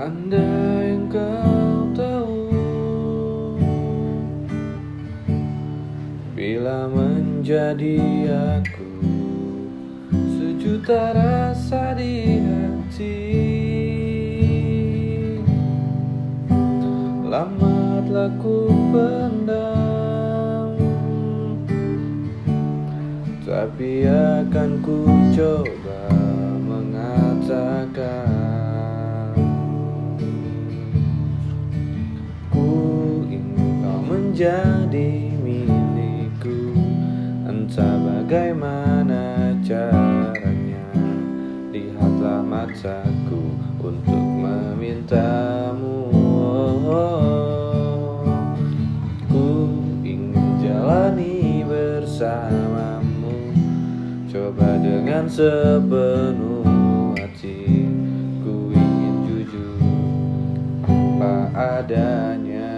Andai engkau tahu Bila menjadi aku Sejuta rasa di hati. Lama telah ku pendam Tapi akan ku coba mengatakan menjadi milikku. Entah bagaimana caranya Lihatlah mataku untuk memintamu. Ku ingin jalani bersamamu Coba dengan sepenuh hati. Ku ingin jujur apa adanya